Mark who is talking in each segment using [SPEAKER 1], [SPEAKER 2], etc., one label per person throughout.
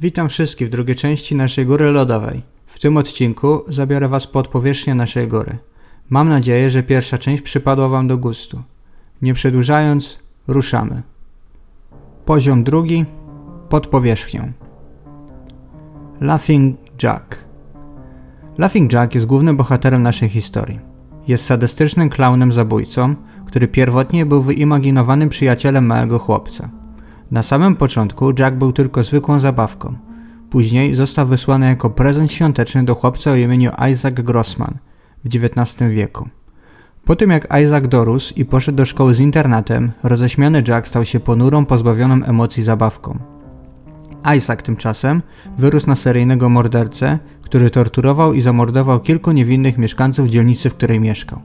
[SPEAKER 1] Witam wszystkich w drugiej części naszej góry lodowej. W tym odcinku zabiorę Was pod powierzchnię naszej góry. Mam nadzieję, że pierwsza część przypadła Wam do gustu. Nie przedłużając, ruszamy. Poziom drugi pod powierzchnią. Laughing Jack. Laughing Jack jest głównym bohaterem naszej historii. Jest sadystycznym klaunem zabójcą, który pierwotnie był wyimaginowanym przyjacielem małego chłopca. Na samym początku Jack był tylko zwykłą zabawką. Później został wysłany jako prezent świąteczny do chłopca o imieniu Isaac Grossman w XIX wieku. Po tym jak Isaac dorósł i poszedł do szkoły z internatem, roześmiany Jack stał się ponurą, pozbawioną emocji zabawką. Isaac tymczasem wyrósł na seryjnego mordercę, który torturował i zamordował kilku niewinnych mieszkańców dzielnicy, w której mieszkał.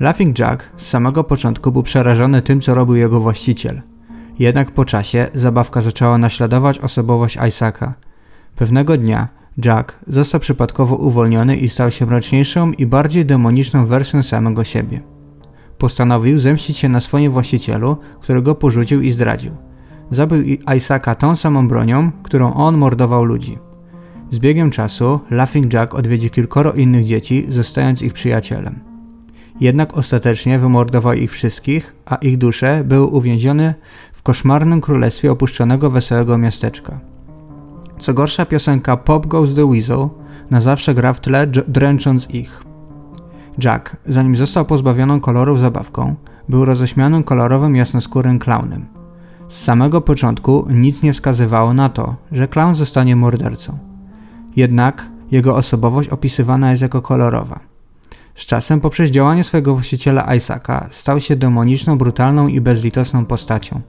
[SPEAKER 1] Laughing Jack z samego początku był przerażony tym, co robił jego właściciel. Jednak po czasie zabawka zaczęła naśladować osobowość Isaaca. Pewnego dnia Jack został przypadkowo uwolniony i stał się mroczniejszą i bardziej demoniczną wersją samego siebie. Postanowił zemścić się na swoim właścicielu, którego porzucił i zdradził. Zabił Isaaca tą samą bronią, którą on mordował ludzi. Z biegiem czasu Laughing Jack odwiedzi kilkoro innych dzieci, zostając ich przyjacielem. Jednak ostatecznie wymordował ich wszystkich, a ich dusze były uwięzione koszmarnym królestwie opuszczonego wesołego miasteczka. Co gorsza piosenka Pop Goes the Weasel na zawsze gra w tle, dręcząc ich. Jack, zanim został pozbawioną kolorów zabawką, był roześmianym kolorowym jasnoskórym klaunem. Z samego początku nic nie wskazywało na to, że klaun zostanie mordercą. Jednak jego osobowość opisywana jest jako kolorowa. Z czasem poprzez działanie swojego właściciela Isaaca stał się demoniczną, brutalną i bezlitosną postacią.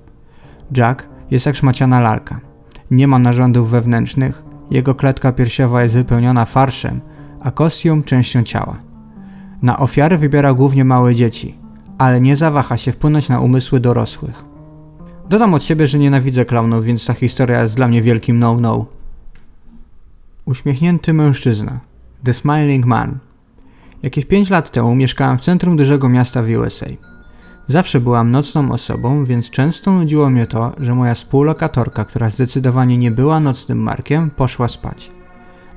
[SPEAKER 1] Jack jest jak szmaciana lalka. Nie ma narządów wewnętrznych, jego kletka piersiowa jest wypełniona farszem, a kostium częścią ciała. Na ofiary wybiera głównie małe dzieci, ale nie zawaha się wpłynąć na umysły dorosłych. Dodam od siebie, że nienawidzę klaunów, więc ta historia jest dla mnie wielkim no-no. Uśmiechnięty mężczyzna. The Smiling Man. Jakieś 5 lat temu mieszkałem w centrum dużego miasta w USA. Zawsze byłam nocną osobą, więc często nudziło mnie to, że moja współlokatorka, która zdecydowanie nie była nocnym markiem, poszła spać.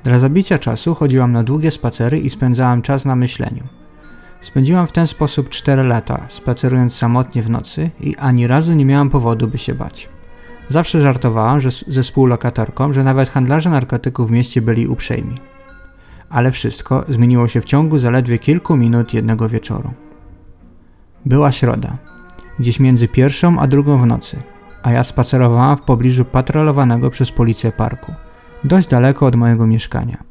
[SPEAKER 1] Dla zabicia czasu chodziłam na długie spacery i spędzałam czas na myśleniu. Spędziłam w ten sposób 4 lata, spacerując samotnie w nocy i ani razu nie miałam powodu, by się bać. Zawsze żartowałam że ze współlokatorką, że nawet handlarze narkotyków w mieście byli uprzejmi. Ale wszystko zmieniło się w ciągu zaledwie kilku minut jednego wieczoru. Była środa, gdzieś między pierwszą a drugą w nocy, a ja spacerowałam w pobliżu patrolowanego przez policję parku, dość daleko od mojego mieszkania.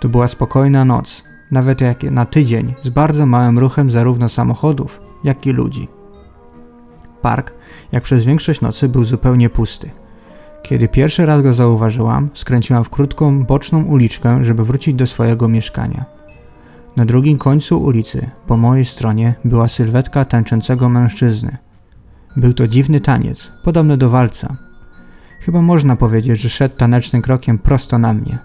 [SPEAKER 1] To była spokojna noc, nawet jak na tydzień, z bardzo małym ruchem zarówno samochodów, jak i ludzi. Park, jak przez większość nocy, był zupełnie pusty. Kiedy pierwszy raz go zauważyłam, skręciłam w krótką, boczną uliczkę, żeby wrócić do swojego mieszkania. Na drugim końcu ulicy, po mojej stronie, była sylwetka tańczącego mężczyzny. Był to dziwny taniec, podobny do walca. Chyba można powiedzieć, że szedł tanecznym krokiem prosto na mnie.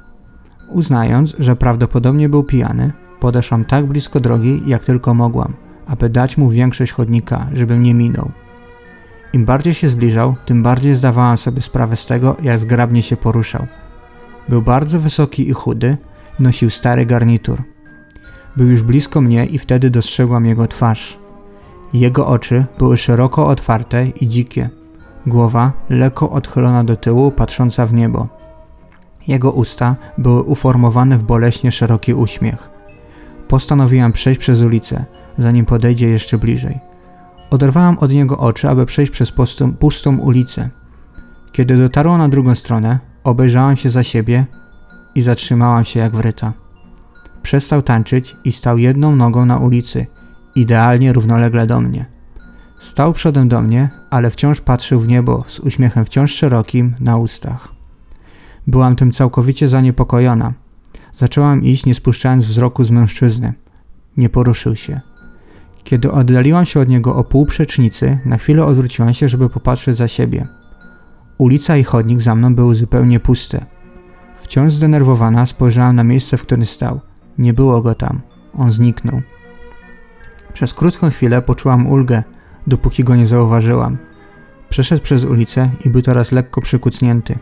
[SPEAKER 1] Uznając, że prawdopodobnie był pijany, podeszłam tak blisko drogi, jak tylko mogłam, aby dać mu większość chodnika, żeby mnie minął. Im bardziej się zbliżał, tym bardziej zdawałam sobie sprawę z tego, jak zgrabnie się poruszał. Był bardzo wysoki i chudy, nosił stary garnitur. Był już blisko mnie i wtedy dostrzegłam jego twarz. Jego oczy były szeroko otwarte i dzikie. Głowa lekko odchylona do tyłu, patrząca w niebo. Jego usta były uformowane w boleśnie szeroki uśmiech. Postanowiłam przejść przez ulicę, zanim podejdzie jeszcze bliżej. Oderwałam od niego oczy, aby przejść przez pustą, pustą ulicę. Kiedy dotarłam na drugą stronę, obejrzałam się za siebie i zatrzymałam się jak wryta. Przestał tańczyć i stał jedną nogą na ulicy, idealnie równolegle do mnie. Stał przodem do mnie, ale wciąż patrzył w niebo z uśmiechem wciąż szerokim na ustach. Byłam tym całkowicie zaniepokojona. Zaczęłam iść, nie spuszczając wzroku z mężczyzny. Nie poruszył się. Kiedy oddaliłam się od niego o pół przecznicy, na chwilę odwróciłam się, żeby popatrzeć za siebie. Ulica i chodnik za mną były zupełnie puste. Wciąż zdenerwowana spojrzałam na miejsce, w którym stał. Nie było go tam. On zniknął. Przez krótką chwilę poczułam ulgę, dopóki go nie zauważyłam. Przeszedł przez ulicę i był teraz lekko przykucnięty.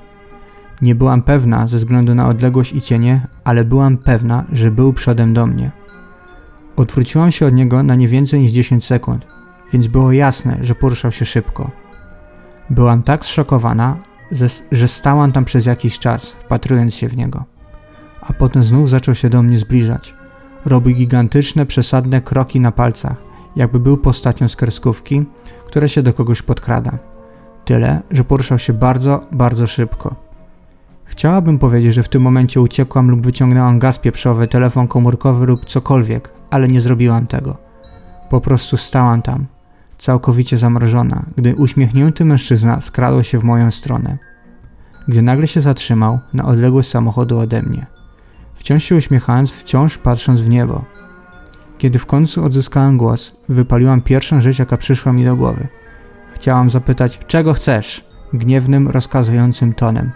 [SPEAKER 1] Nie byłam pewna ze względu na odległość i cienie, ale byłam pewna, że był przodem do mnie. Odwróciłam się od niego na nie więcej niż 10 sekund, więc było jasne, że poruszał się szybko. Byłam tak zszokowana, że stałam tam przez jakiś czas, wpatrując się w niego. A potem znów zaczął się do mnie zbliżać. Robił gigantyczne, przesadne kroki na palcach, jakby był postacią z kreskówki, która się do kogoś podkrada. Tyle, że poruszał się bardzo, bardzo szybko. Chciałabym powiedzieć, że w tym momencie uciekłam lub wyciągnęłam gaz pieprzowy, telefon komórkowy lub cokolwiek, ale nie zrobiłam tego. Po prostu stałam tam, całkowicie zamrożona, gdy uśmiechnięty mężczyzna skradł się w moją stronę. Gdy nagle się zatrzymał na odległość samochodu ode mnie. Wciąż się uśmiechając, wciąż patrząc w niebo. Kiedy w końcu odzyskałem głos, wypaliłam pierwszą rzecz, jaka przyszła mi do głowy. Chciałam zapytać, czego chcesz? Gniewnym, rozkazującym tonem.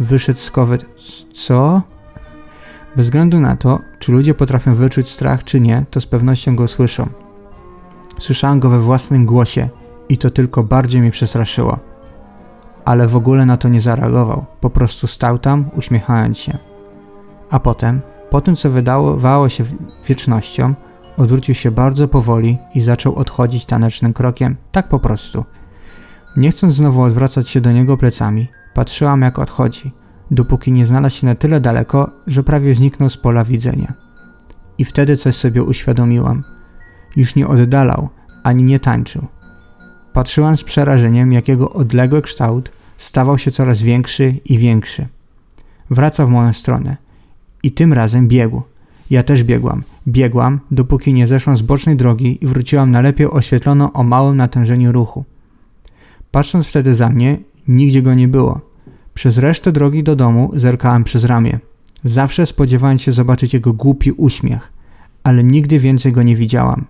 [SPEAKER 1] Wyszedł z kowyt. Co? Bez względu na to, czy ludzie potrafią wyczuć strach, czy nie, to z pewnością go słyszą. Słyszałam go we własnym głosie i to tylko bardziej mnie przestraszyło. Ale w ogóle na to nie zareagował, po prostu stał tam, uśmiechając się. A potem, po tym co wydawało się wiecznością, odwrócił się bardzo powoli i zaczął odchodzić tanecznym krokiem, tak po prostu. Nie chcąc znowu odwracać się do niego plecami, patrzyłam jak odchodzi, dopóki nie znalazł się na tyle daleko, że prawie zniknął z pola widzenia. I wtedy coś sobie uświadomiłam – już nie oddalał, ani nie tańczył. Patrzyłam z przerażeniem, jakiego odległy kształt stawał się coraz większy i większy. Wracał w moją stronę. I tym razem biegł. Ja też biegłam. Biegłam, dopóki nie zeszłam z bocznej drogi i wróciłam na lepiej oświetloną o małym natężeniu ruchu. Patrząc wtedy za mnie, nigdzie go nie było. Przez resztę drogi do domu zerkałem przez ramię. Zawsze spodziewałem się zobaczyć jego głupi uśmiech, ale nigdy więcej go nie widziałam.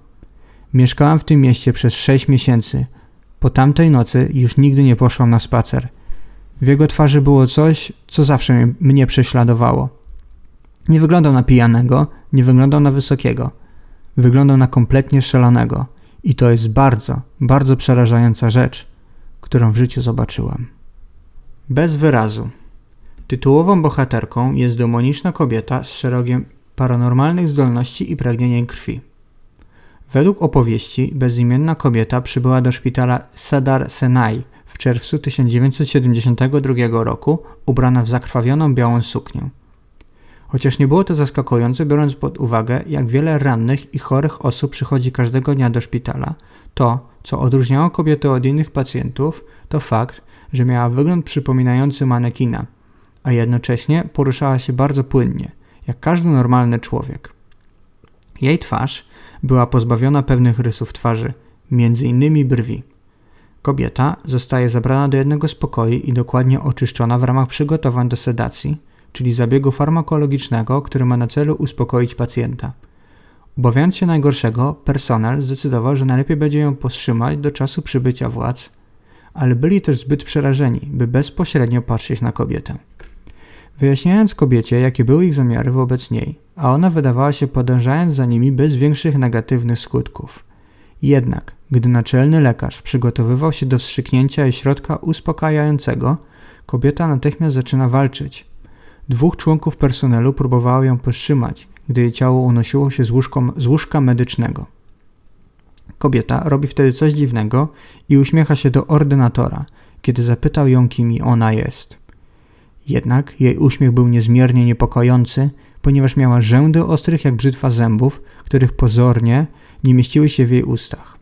[SPEAKER 1] Mieszkałam w tym mieście przez sześć miesięcy. Po tamtej nocy już nigdy nie poszłam na spacer. W jego twarzy było coś, co zawsze mnie prześladowało. Nie wyglądał na pijanego, nie wyglądał na wysokiego. Wyglądał na kompletnie szalonego. I to jest bardzo, bardzo przerażająca rzecz, którą w życiu zobaczyłam. Bez wyrazu. Tytułową bohaterką jest demoniczna kobieta z szeregiem paranormalnych zdolności i pragnieniem krwi. Według opowieści bezimienna kobieta przybyła do szpitala Sadar Senai w czerwcu 1972 roku ubrana w zakrwawioną białą suknię. Chociaż nie było to zaskakujące, biorąc pod uwagę, jak wiele rannych i chorych osób przychodzi każdego dnia do szpitala, to, co odróżniało kobietę od innych pacjentów, to fakt, że miała wygląd przypominający manekina, a jednocześnie poruszała się bardzo płynnie, jak każdy normalny człowiek. Jej twarz była pozbawiona pewnych rysów twarzy, między innymi brwi. Kobieta zostaje zabrana do jednego z pokoi i dokładnie oczyszczona w ramach przygotowań do sedacji, czyli zabiegu farmakologicznego, który ma na celu uspokoić pacjenta. Obawiając się najgorszego, personel zdecydował, że najlepiej będzie ją powstrzymać do czasu przybycia władz, ale byli też zbyt przerażeni, by bezpośrednio patrzeć na kobietę. Wyjaśniając kobiecie, jakie były ich zamiary wobec niej, a ona wydawała się podążając za nimi bez większych negatywnych skutków. Jednak, gdy naczelny lekarz przygotowywał się do wstrzyknięcia jej środka uspokajającego, kobieta natychmiast zaczyna walczyć. Dwóch członków personelu próbowało ją powstrzymać, gdy jej ciało unosiło się z, łóżką, z łóżka medycznego. Kobieta robi wtedy coś dziwnego i uśmiecha się do ordynatora, kiedy zapytał ją, kim ona jest. Jednak jej uśmiech był niezmiernie niepokojący, ponieważ miała rzędy ostrych jak brzytwa zębów, których pozornie nie mieściły się w jej ustach.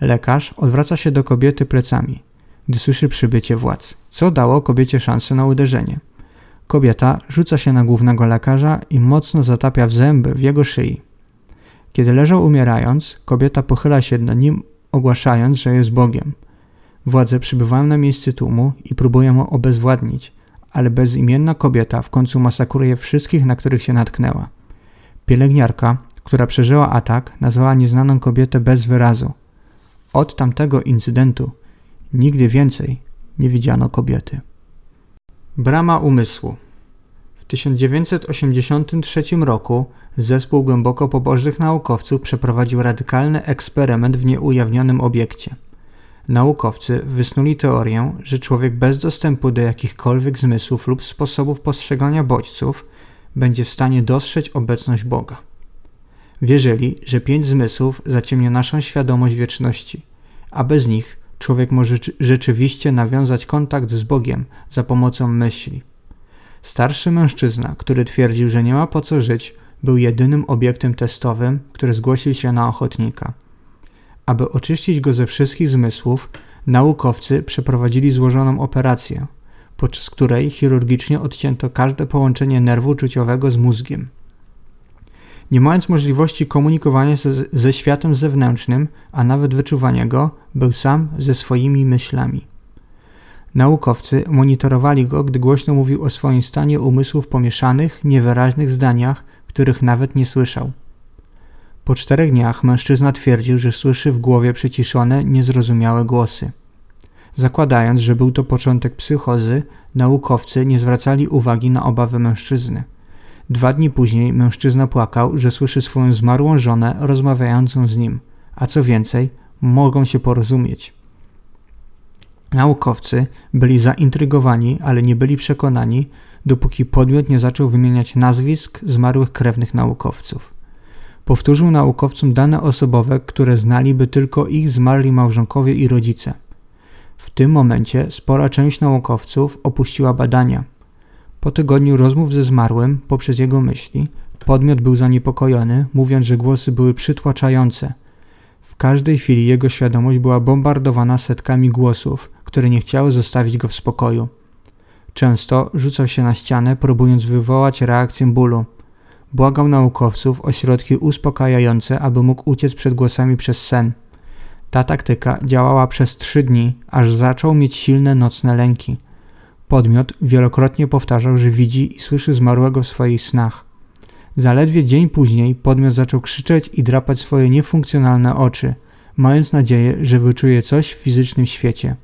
[SPEAKER 1] Lekarz odwraca się do kobiety plecami, gdy słyszy przybycie władz, co dało kobiecie szansę na uderzenie. Kobieta rzuca się na głównego lekarza i mocno zatapia w zęby w jego szyi. Kiedy leżał umierając, kobieta pochyla się nad nim, ogłaszając, że jest Bogiem. Władze przybywają na miejsce tłumu i próbują go obezwładnić, ale bezimienna kobieta w końcu masakruje wszystkich, na których się natknęła. Pielęgniarka, która przeżyła atak, nazwała nieznaną kobietę bez wyrazu. Od tamtego incydentu nigdy więcej nie widziano kobiety. Brama umysłu. W 1983 roku zespół głęboko pobożnych naukowców przeprowadził radykalny eksperyment w nieujawnionym obiekcie. naukowcy wysnuli teorię, że człowiek bez dostępu do jakichkolwiek zmysłów lub sposobów postrzegania bodźców będzie w stanie dostrzec obecność Boga. Wierzyli, że pięć zmysłów zaciemnia naszą świadomość wieczności, a bez nich człowiek może rzeczywiście nawiązać kontakt z Bogiem za pomocą myśli. Starszy mężczyzna, który twierdził, że nie ma po co żyć, był jedynym obiektem testowym, który zgłosił się na ochotnika. Aby oczyścić go ze wszystkich zmysłów, naukowcy przeprowadzili złożoną operację, podczas której chirurgicznie odcięto każde połączenie nerwu czuciowego z mózgiem. Nie mając możliwości komunikowania się ze światem zewnętrznym, a nawet wyczuwania go, był sam ze swoimi myślami. Naukowcy monitorowali go, gdy głośno mówił o swoim stanie umysłów pomieszanych, niewyraźnych zdaniach, których nawet nie słyszał. Po czterech dniach mężczyzna twierdził, że słyszy w głowie przyciszone, niezrozumiałe głosy. Zakładając, że był to początek psychozy, naukowcy nie zwracali uwagi na obawy mężczyzny. Dwa dni później mężczyzna płakał, że słyszy swoją zmarłą żonę rozmawiającą z nim, a co więcej, mogą się porozumieć. Naukowcy byli zaintrygowani, ale nie byli przekonani, dopóki podmiot nie zaczął wymieniać nazwisk zmarłych krewnych naukowców. Powtórzył naukowcom dane osobowe, które znaliby tylko ich zmarli małżonkowie i rodzice. W tym momencie spora część naukowców opuściła badania. Po tygodniu rozmów ze zmarłym, poprzez jego myśli, podmiot był zaniepokojony, mówiąc, że głosy były przytłaczające. W każdej chwili jego świadomość była bombardowana setkami głosów, które nie chciały zostawić go w spokoju. Często rzucał się na ścianę, próbując wywołać reakcję bólu. Błagał naukowców o środki uspokajające, aby mógł uciec przed głosami przez sen. Ta taktyka działała przez trzy dni, aż zaczął mieć silne nocne lęki. Podmiot wielokrotnie powtarzał, że widzi i słyszy zmarłego w swoich snach. Zaledwie dzień później podmiot zaczął krzyczeć i drapać swoje niefunkcjonalne oczy, mając nadzieję, że wyczuje coś w fizycznym świecie.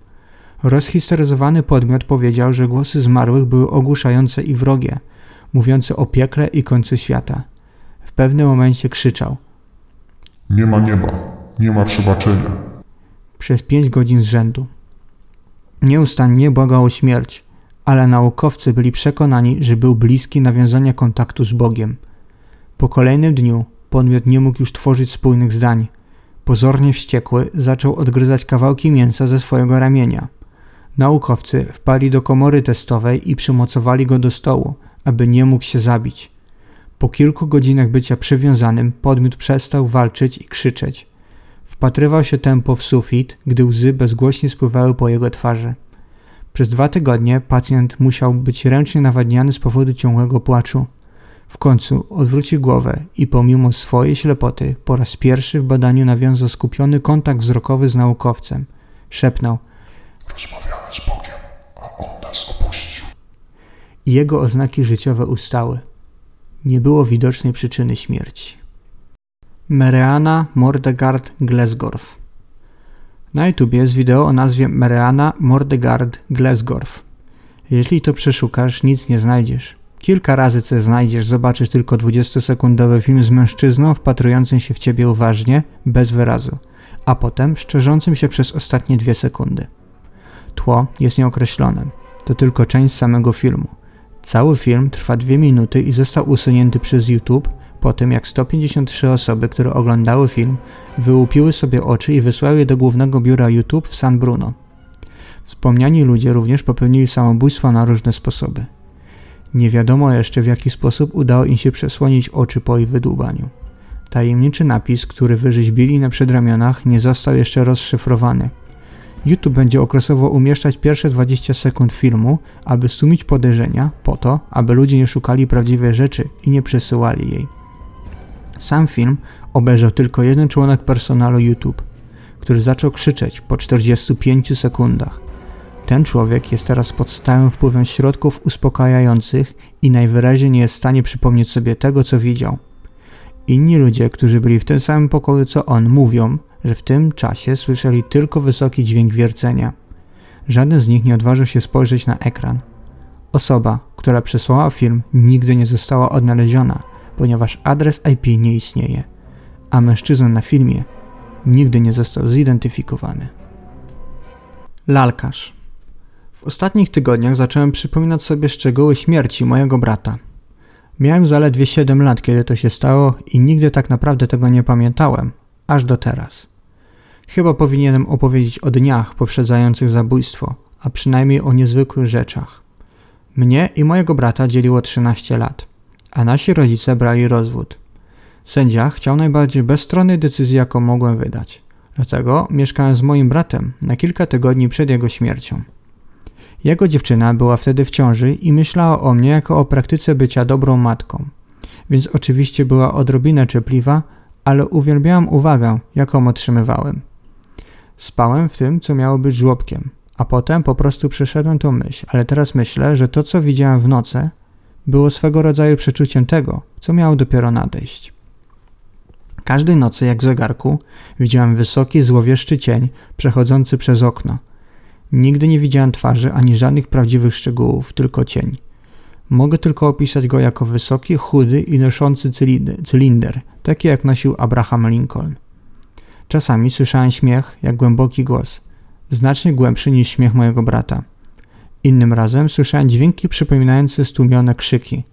[SPEAKER 1] Rozhistoryzowany podmiot powiedział, że głosy zmarłych były ogłuszające i wrogie, mówiące o piekle i końcu świata. W pewnym momencie krzyczał:
[SPEAKER 2] Nie ma nieba, nie ma przebaczenia.
[SPEAKER 1] Przez pięć godzin z rzędu. Nieustannie błagał o śmierć, ale naukowcy byli przekonani, że był bliski nawiązania kontaktu z Bogiem. Po kolejnym dniu podmiot nie mógł już tworzyć spójnych zdań. Pozornie wściekły zaczął odgryzać kawałki mięsa ze swojego ramienia. Naukowcy wpali do komory testowej i przymocowali go do stołu, aby nie mógł się zabić. Po kilku godzinach bycia przywiązanym, podmiot przestał walczyć i krzyczeć. Wpatrywał się tempo w sufit, gdy łzy bezgłośnie spływały po jego twarzy. Przez dwa tygodnie pacjent musiał być ręcznie nawadniany z powodu ciągłego płaczu. W końcu odwrócił głowę i pomimo swojej ślepoty po raz pierwszy w badaniu nawiązał skupiony kontakt wzrokowy z naukowcem. Szepnął –
[SPEAKER 2] Rozmawiałem z Bogiem, a On nas opuścił.
[SPEAKER 1] I jego oznaki życiowe ustały. Nie było widocznej przyczyny śmierci. Mereana Mordegard Glesgorf Na YouTube jest wideo o nazwie Mereana Mordegard Glesgorf. Jeśli to przeszukasz, nic nie znajdziesz. Kilka razy co znajdziesz, zobaczysz tylko 20-sekundowy film z mężczyzną wpatrującym się w ciebie uważnie, bez wyrazu, a potem szczerzącym się przez ostatnie dwie sekundy. Tło jest nieokreślone. To tylko część samego filmu. Cały film trwa dwie minuty i został usunięty przez YouTube po tym, jak 153 osoby, które oglądały film, wyłupiły sobie oczy i wysłały je do głównego biura YouTube w San Bruno. Wspomniani ludzie również popełnili samobójstwo na różne sposoby. Nie wiadomo jeszcze w jaki sposób udało im się przesłonić oczy po ich wydłubaniu. Tajemniczy napis, który wyrzeźbili na przedramionach, nie został jeszcze rozszyfrowany – YouTube będzie okresowo umieszczać pierwsze 20 sekund filmu, aby sumić podejrzenia, po to, aby ludzie nie szukali prawdziwej rzeczy i nie przesyłali jej. Sam film obejrzał tylko jeden członek personalu YouTube, który zaczął krzyczeć po 45 sekundach. Ten człowiek jest teraz pod stałym wpływem środków uspokajających i najwyraźniej nie jest w stanie przypomnieć sobie tego, co widział. Inni ludzie, którzy byli w tym samym pokoju co on, mówią, że w tym czasie słyszeli tylko wysoki dźwięk wiercenia. Żaden z nich nie odważył się spojrzeć na ekran. Osoba, która przesłała film, nigdy nie została odnaleziona, ponieważ adres IP nie istnieje, a mężczyzna na filmie nigdy nie został zidentyfikowany. Lalkarz. W ostatnich tygodniach zacząłem przypominać sobie szczegóły śmierci mojego brata. Miałem zaledwie 7 lat, kiedy to się stało i nigdy tak naprawdę tego nie pamiętałem, aż do teraz. Chyba powinienem opowiedzieć o dniach poprzedzających zabójstwo, a przynajmniej o niezwykłych rzeczach. Mnie i mojego brata dzieliło 13 lat, a nasi rodzice brali rozwód. Sędzia chciał najbardziej bezstronnej decyzji, jaką mogłem wydać. Dlatego mieszkałem z moim bratem na kilka tygodni przed jego śmiercią. Jego dziewczyna była wtedy w ciąży i myślała o mnie jako o praktyce bycia dobrą matką, więc oczywiście była odrobinę czepliwa, ale uwielbiałam uwagę, jaką otrzymywałem. Spałem w tym, co miało być żłobkiem, a potem po prostu przeszedłem tą myśl, ale teraz myślę, że to, co widziałem w nocy, było swego rodzaju przeczuciem tego, co miało dopiero nadejść. Każdej nocy, jak w zegarku, widziałem wysoki, złowieszczy cień przechodzący przez okno. Nigdy nie widziałem twarzy ani żadnych prawdziwych szczegółów, tylko cień. Mogę tylko opisać go jako wysoki, chudy i noszący cylinder, taki jak nosił Abraham Lincoln. Czasami słyszałem śmiech jak głęboki głos, znacznie głębszy niż śmiech mojego brata. Innym razem słyszałem dźwięki przypominające stłumione krzyki,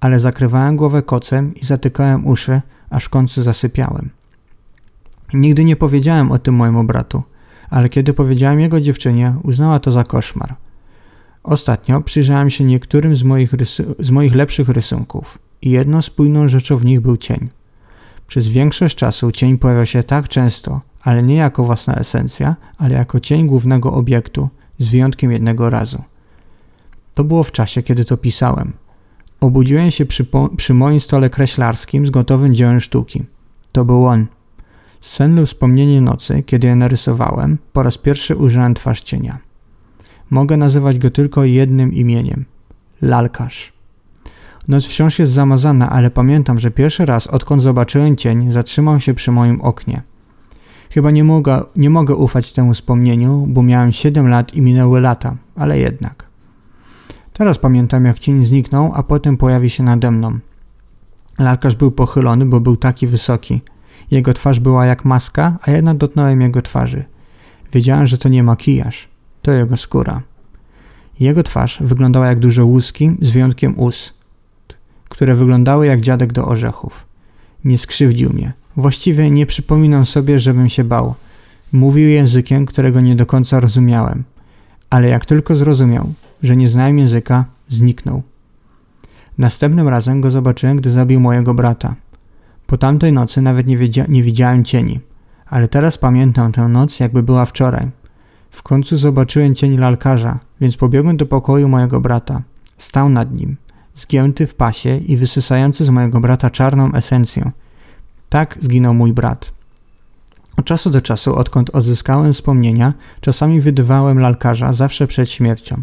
[SPEAKER 1] ale zakrywałem głowę kocem i zatykałem uszy, aż w końcu zasypiałem. Nigdy nie powiedziałem o tym mojemu bratu, ale kiedy powiedziałem jego dziewczynie, uznała to za koszmar. Ostatnio przyjrzałem się niektórym z moich, z moich lepszych rysunków i jedną spójną rzeczą w nich był cień. Przez większość czasu cień pojawia się tak często, ale nie jako własna esencja, ale jako cień głównego obiektu, z wyjątkiem jednego razu. To było w czasie, kiedy to pisałem. Obudziłem się przy, przy moim stole kreślarskim z gotowym dziełem sztuki. To był on. Sen wspomnienie nocy, kiedy je narysowałem, po raz pierwszy ujrzałem twarz cienia. Mogę nazywać go tylko jednym imieniem. Lalkarz. Noc wciąż jest zamazana, ale pamiętam, że pierwszy raz, odkąd zobaczyłem cień, zatrzymał się przy moim oknie. Chyba nie mogę, nie mogę ufać temu wspomnieniu, bo miałem 7 lat i minęły lata, ale jednak. Teraz pamiętam, jak cień zniknął, a potem pojawi się nade mną. Lalkarz był pochylony, bo był taki wysoki. Jego twarz była jak maska, a ja dotknąłem jego twarzy. Wiedziałem, że to nie makijaż, to jego skóra. Jego twarz wyglądała jak duże łuski, z wyjątkiem ust, które wyglądały jak dziadek do orzechów. Nie skrzywdził mnie. Właściwie nie przypominam sobie, żebym się bał. Mówił językiem, którego nie do końca rozumiałem. Ale jak tylko zrozumiał, że nie znałem języka, zniknął. Następnym razem go zobaczyłem, gdy zabił mojego brata. Po tamtej nocy nawet nie, nie widziałem cieni, ale teraz pamiętam tę noc, jakby była wczoraj. W końcu zobaczyłem cień lalkarza, więc pobiegłem do pokoju mojego brata. Stał nad nim, zgięty w pasie i wysysający z mojego brata czarną esencję. Tak zginął mój brat. Od czasu do czasu, odkąd odzyskałem wspomnienia, czasami wydywałem lalkarza zawsze przed śmiercią.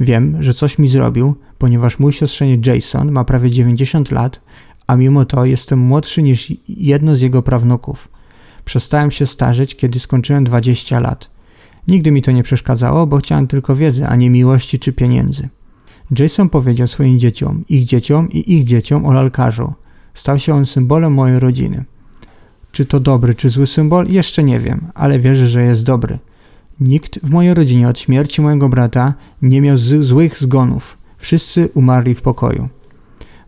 [SPEAKER 1] Wiem, że coś mi zrobił, ponieważ mój siostrzeniec Jason ma prawie 90 lat, a mimo to jestem młodszy niż jedno z jego prawnuków. Przestałem się starzeć, kiedy skończyłem 20 lat. Nigdy mi to nie przeszkadzało, bo chciałem tylko wiedzy, a nie miłości czy pieniędzy. Jason powiedział swoim dzieciom, ich dzieciom i ich dzieciom o lalkarzu. Stał się on symbolem mojej rodziny. Czy to dobry, czy zły symbol? Jeszcze nie wiem, ale wierzę, że jest dobry. Nikt w mojej rodzinie od śmierci mojego brata nie miał złych zgonów. Wszyscy umarli w pokoju.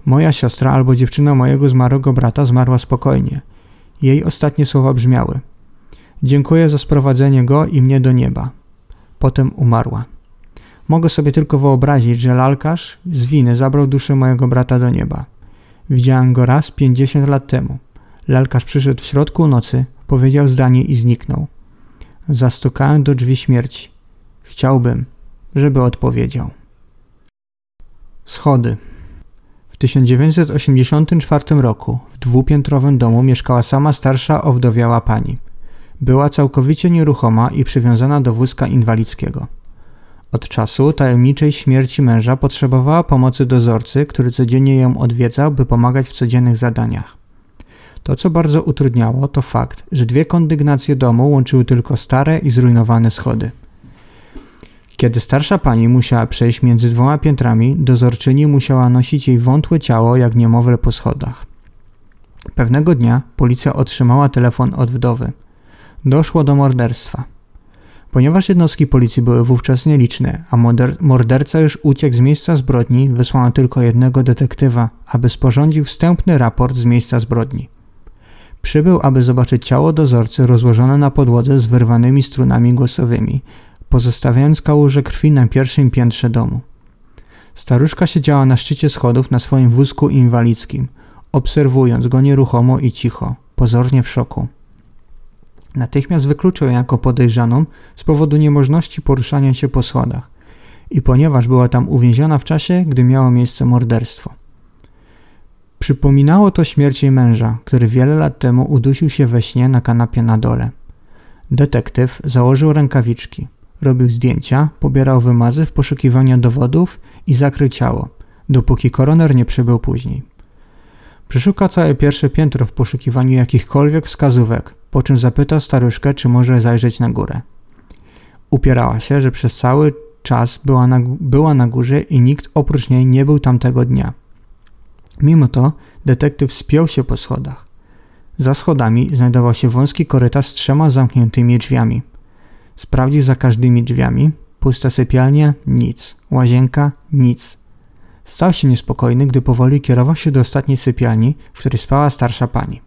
[SPEAKER 1] Moja siostra albo dziewczyna mojego zmarłego brata zmarła spokojnie. Jej ostatnie słowa brzmiały: Dziękuję za sprowadzenie go i mnie do nieba. Potem umarła. Mogę sobie tylko wyobrazić, że lalkarz z winy zabrał duszę mojego brata do nieba. Widziałem go raz 50 lat temu. Lalkarz przyszedł w środku nocy, powiedział zdanie i zniknął. Zastukałem do drzwi śmierci. Chciałbym, żeby odpowiedział. Schody. W 1984 roku w dwupiętrowym domu mieszkała sama starsza owdowiała pani. Była całkowicie nieruchoma i przywiązana do wózka inwalidzkiego. Od czasu tajemniczej śmierci męża potrzebowała pomocy dozorcy, który codziennie ją odwiedzał, by pomagać w codziennych zadaniach. To, co bardzo utrudniało, to fakt, że dwie kondygnacje domu łączyły tylko stare i zrujnowane schody. Kiedy starsza pani musiała przejść między dwoma piętrami, dozorczyni musiała nosić jej wątłe ciało jak niemowlę po schodach. Pewnego dnia policja otrzymała telefon od wdowy. Doszło do morderstwa. Ponieważ jednostki policji były wówczas nieliczne, a morderca już uciekł z miejsca zbrodni, wysłano tylko jednego detektywa, aby sporządził wstępny raport z miejsca zbrodni. Przybył, aby zobaczyć ciało dozorcy rozłożone na podłodze z wyrwanymi strunami głosowymi, pozostawiając kałuże krwi na pierwszym piętrze domu. Staruszka siedziała na szczycie schodów na swoim wózku inwalidzkim, obserwując go nieruchomo i cicho, pozornie w szoku. Natychmiast wykluczył ją jako podejrzaną z powodu niemożności poruszania się po schodach i ponieważ była tam uwięziona w czasie, gdy miało miejsce morderstwo. Przypominało to śmierć jej męża, który wiele lat temu udusił się we śnie na kanapie na dole. Detektyw założył rękawiczki, robił zdjęcia, pobierał wymazy w poszukiwaniu dowodów i zakrył ciało, dopóki koroner nie przybył później. Przeszukał całe pierwsze piętro w poszukiwaniu jakichkolwiek wskazówek, po czym zapytał staruszkę, czy może zajrzeć na górę. Upierała się, że przez cały czas była na, była na górze i nikt oprócz niej nie był tamtego dnia. Mimo to detektyw spiął się po schodach. Za schodami znajdował się wąski korytarz z trzema zamkniętymi drzwiami. Sprawdził za każdymi drzwiami. Pusta sypialnia? Nic. Łazienka? Nic. Stał się niespokojny, gdy powoli kierował się do ostatniej sypialni, w której spała starsza pani.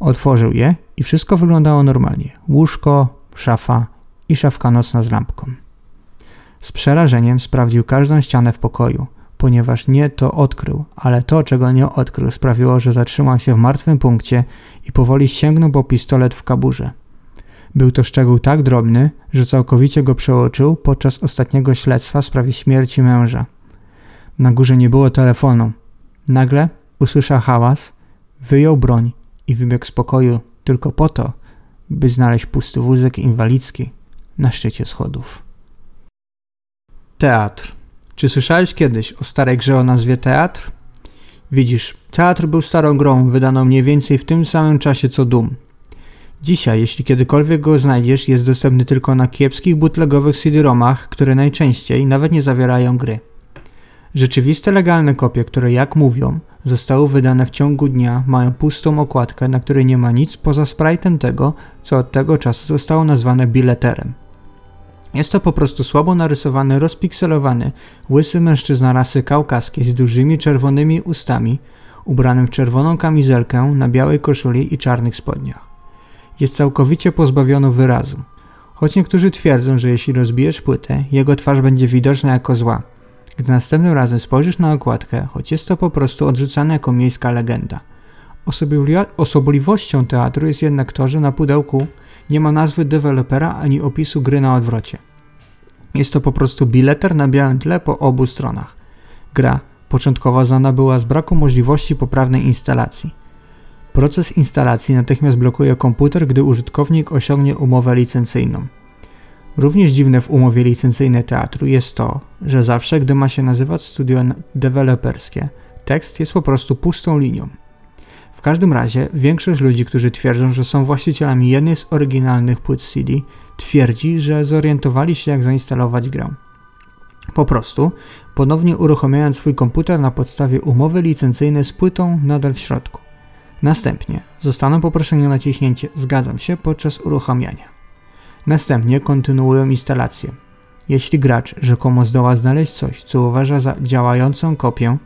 [SPEAKER 1] Otworzył je i wszystko wyglądało normalnie. Łóżko, szafa i szafka nocna z lampką. Z przerażeniem sprawdził każdą ścianę w pokoju, ponieważ nie to odkrył, ale to, czego nie odkrył, sprawiło, że zatrzymał się w martwym punkcie i powoli sięgnął po pistolet w kaburze. Był to szczegół tak drobny, że całkowicie go przeoczył podczas ostatniego śledztwa w sprawie śmierci męża. Na górze nie było telefonu. Nagle usłyszał hałas, wyjął broń i wybiegł z pokoju tylko po to, by znaleźć pusty wózek inwalidzki na szczycie schodów. Teatr. Czy słyszałeś kiedyś o starej grze o nazwie teatr? Widzisz, teatr był starą grą, wydaną mniej więcej w tym samym czasie co Doom. Dzisiaj, jeśli kiedykolwiek go znajdziesz, jest dostępny tylko na kiepskich bootlegowych CD-ROMach, które najczęściej nawet nie zawierają gry. Rzeczywiste legalne kopie, które jak mówią, zostały wydane w ciągu dnia, mają pustą okładkę, na której nie ma nic poza sprite'em tego, co od tego czasu zostało nazwane bileterem. Jest to po prostu słabo narysowany, rozpikselowany, łysy mężczyzna rasy kaukaskiej z dużymi czerwonymi ustami, ubrany w czerwoną kamizelkę na białej koszuli i czarnych spodniach. Jest całkowicie pozbawiony wyrazu. Choć niektórzy twierdzą, że jeśli rozbijesz płytę, jego twarz będzie widoczna jako zła. Gdy następnym razem spojrzysz na okładkę, choć jest to po prostu odrzucane jako miejska legenda. Osobliwością teatru jest jednak to, że na pudełku nie ma nazwy dewelopera ani opisu gry na odwrocie. Jest to po prostu bileter na białym tle po obu stronach. Gra początkowo znana była z braku możliwości poprawnej instalacji. Proces instalacji natychmiast blokuje komputer, gdy użytkownik osiągnie umowę licencyjną. Również dziwne w umowie licencyjnej teatru jest to, że zawsze gdy ma się nazywać studio deweloperskie, tekst jest po prostu pustą linią. W każdym razie większość ludzi, którzy twierdzą, że są właścicielami jednej z oryginalnych płyt CD, twierdzi, że zorientowali się jak zainstalować grę. Po prostu, ponownie uruchamiając swój komputer na podstawie umowy licencyjnej z płytą nadal w środku. Następnie zostaną poproszeni o naciśnięcie Zgadzam się podczas uruchamiania. Następnie kontynuują instalację. Jeśli gracz rzekomo zdoła znaleźć coś, co uważa za działającą kopię,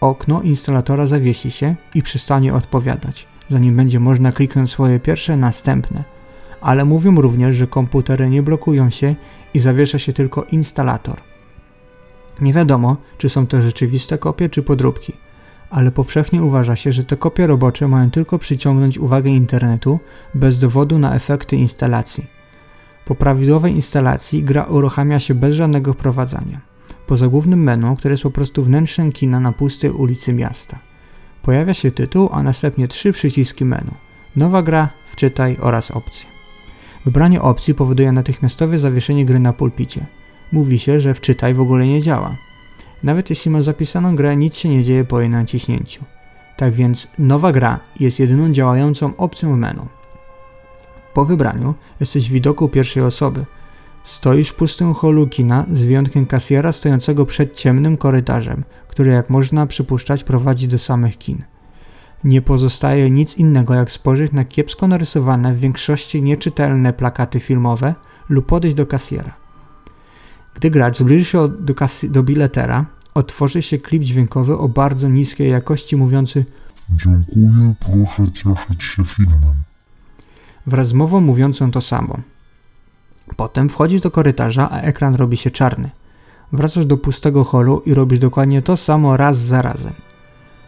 [SPEAKER 1] okno instalatora zawiesi się i przestanie odpowiadać, zanim będzie można kliknąć swoje pierwsze następne. Ale mówią również, że komputery nie blokują się i zawiesza się tylko instalator. Nie wiadomo, czy są to rzeczywiste kopie czy podróbki, ale powszechnie uważa się, że te kopie robocze mają tylko przyciągnąć uwagę internetu bez dowodu na efekty instalacji. Po prawidłowej instalacji gra uruchamia się bez żadnego wprowadzania. Poza głównym menu, które jest po prostu wnętrzem kina na pustej ulicy miasta. Pojawia się tytuł, a następnie trzy przyciski menu. Nowa gra, wczytaj oraz opcje. Wybranie opcji powoduje natychmiastowe zawieszenie gry na pulpicie. Mówi się, że wczytaj w ogóle nie działa. Nawet jeśli ma zapisaną grę, nic się nie dzieje po jej naciśnięciu. Tak więc nowa gra jest jedyną działającą opcją menu. Po wybraniu jesteś w widoku pierwszej osoby. Stoisz w pustym holu kina z wyjątkiem kasjera stojącego przed ciemnym korytarzem, który jak można przypuszczać prowadzi do samych kin. Nie pozostaje nic innego jak spojrzeć na kiepsko narysowane w większości nieczytelne plakaty filmowe lub podejść do kasjera. Gdy gracz zbliży się do, do biletera, otworzy się klip dźwiękowy o bardzo niskiej jakości mówiący
[SPEAKER 2] Dziękuję, proszę cieszyć się filmem.
[SPEAKER 1] wraz z mową mówiącą to samo. Potem wchodzisz do korytarza, a ekran robi się czarny. Wracasz do pustego holu i robisz dokładnie to samo raz za razem.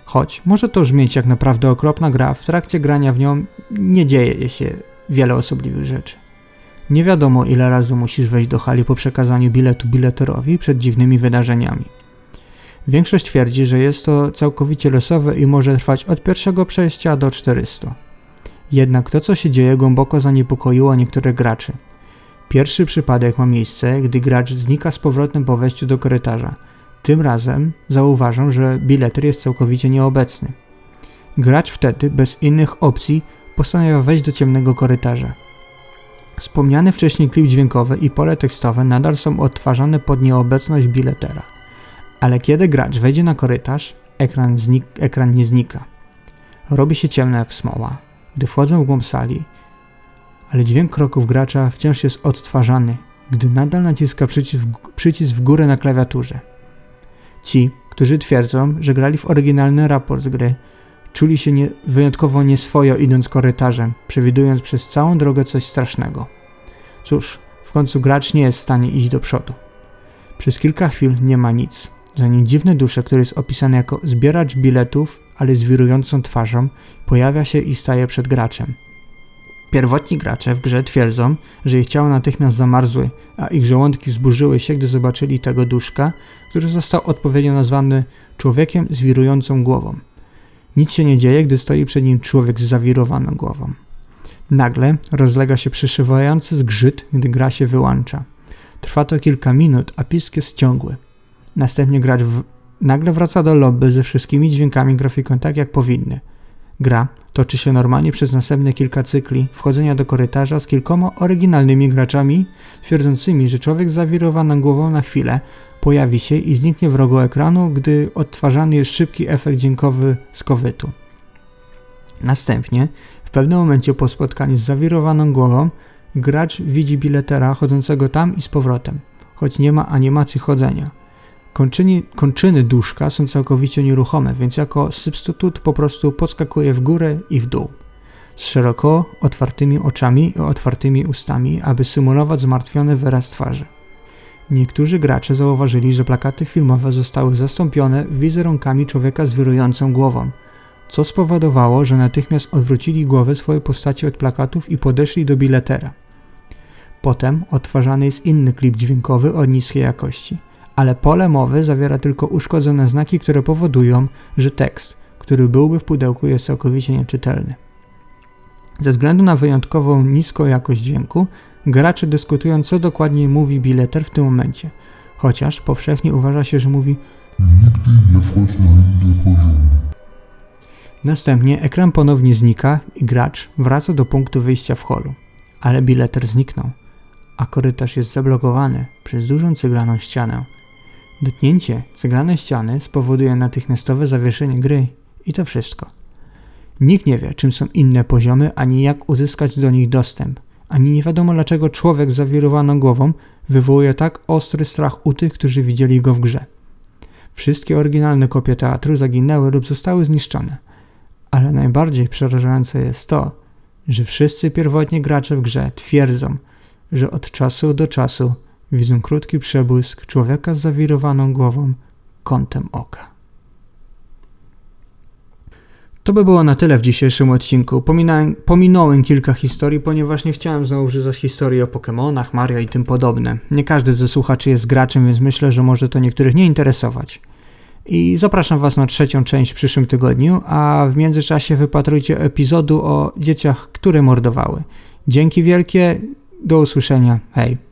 [SPEAKER 1] Choć może to brzmieć jak naprawdę okropna gra, w trakcie grania w nią nie dzieje się wiele osobliwych rzeczy. Nie wiadomo ile razy musisz wejść do hali po przekazaniu biletu bileterowi przed dziwnymi wydarzeniami. Większość twierdzi, że jest to całkowicie losowe i może trwać od pierwszego przejścia do 400. Jednak to, co się dzieje, głęboko zaniepokoiło niektórych graczy. Pierwszy przypadek ma miejsce, gdy gracz znika z powrotem po wejściu do korytarza. Tym razem zauważam, że bileter jest całkowicie nieobecny. Gracz wtedy, bez innych opcji, postanawia wejść do ciemnego korytarza. Wspomniany wcześniej klip dźwiękowy i pole tekstowe nadal są odtwarzane pod nieobecność biletera. Ale kiedy gracz wejdzie na korytarz, ekran, ekran nie znika. Robi się ciemno jak smoła. Gdy wchodzą w głąb sali, ale dźwięk kroków gracza wciąż jest odtwarzany, gdy nadal naciska przycisk, w górę na klawiaturze. Ci, którzy twierdzą, że grali w oryginalny raport z gry, czuli się nie, wyjątkowo nieswojo idąc korytarzem, przewidując przez całą drogę coś strasznego. Cóż, w końcu gracz nie jest w stanie iść do przodu. Przez kilka chwil nie ma nic, zanim dziwny duszek, który jest opisany jako zbieracz biletów, ale z wirującą twarzą, pojawia się i staje przed graczem. Pierwotni gracze w grze twierdzą, że ich ciała natychmiast zamarzły, a ich żołądki zburzyły się, gdy zobaczyli tego duszka, który został odpowiednio nazwany człowiekiem z wirującą głową. Nic się nie dzieje, gdy stoi przed nim człowiek z zawirowaną głową. Nagle rozlega się przyszywający zgrzyt, gdy gra się wyłącza. Trwa to kilka minut, a pisk jest ciągły. Następnie gracz w... nagle wraca do lobby ze wszystkimi dźwiękami grafiką tak jak powinny. Gra toczy się normalnie przez następne kilka cykli wchodzenia do korytarza z kilkoma oryginalnymi graczami, twierdzącymi, że człowiek z zawirowaną głową na chwilę pojawi się i zniknie w rogu ekranu, gdy odtwarzany jest szybki efekt dźwiękowy z kowytu. Następnie, w pewnym momencie po spotkaniu z zawirowaną głową, gracz widzi biletera chodzącego tam i z powrotem, choć nie ma animacji chodzenia. Kończyny, kończyny duszka są całkowicie nieruchome, więc jako substytut po prostu podskakuje w górę i w dół. Z szeroko otwartymi oczami i otwartymi ustami, aby symulować zmartwiony wyraz twarzy. Niektórzy gracze zauważyli, że plakaty filmowe zostały zastąpione wizerunkami człowieka z wirującą głową, co spowodowało, że natychmiast odwrócili głowę swojej postaci od plakatów i podeszli do biletera. Potem odtwarzany jest inny klip dźwiękowy o niskiej jakości – ale pole mowy zawiera tylko uszkodzone znaki, które powodują, że tekst, który byłby w pudełku, jest całkowicie nieczytelny. Ze względu na wyjątkową niską jakość dźwięku, gracze dyskutują, co dokładnie mówi bileter w tym momencie, chociaż powszechnie uważa się, że mówi
[SPEAKER 2] Nigdy nie wchodź na inny poziom.
[SPEAKER 1] Następnie ekran ponownie znika i gracz wraca do punktu wyjścia w holu, ale bileter zniknął, a korytarz jest zablokowany przez dużą ceglaną ścianę, Dotknięcie ceglanej ściany spowoduje natychmiastowe zawieszenie gry i to wszystko. Nikt nie wie, czym są inne poziomy, ani jak uzyskać do nich dostęp, ani nie wiadomo dlaczego człowiek z zawirowaną głową wywołuje tak ostry strach u tych, którzy widzieli go w grze. Wszystkie oryginalne kopie teatru zaginęły lub zostały zniszczone. Ale najbardziej przerażające jest to, że wszyscy pierwotni gracze w grze twierdzą, że od czasu do czasu widzą krótki przebłysk człowieka z zawirowaną głową kątem oka. To by było na tyle w dzisiejszym odcinku. Pominąłem, pominąłem kilka historii, ponieważ nie chciałem znowu wrzucać historii o Pokémonach, Mario i tym podobne. Nie każdy ze słuchaczy jest graczem, więc myślę, że może to niektórych nie interesować. I zapraszam Was na trzecią część w przyszłym tygodniu, a w międzyczasie wypatrujcie epizodu o dzieciach, które mordowały. Dzięki wielkie, do usłyszenia, hej.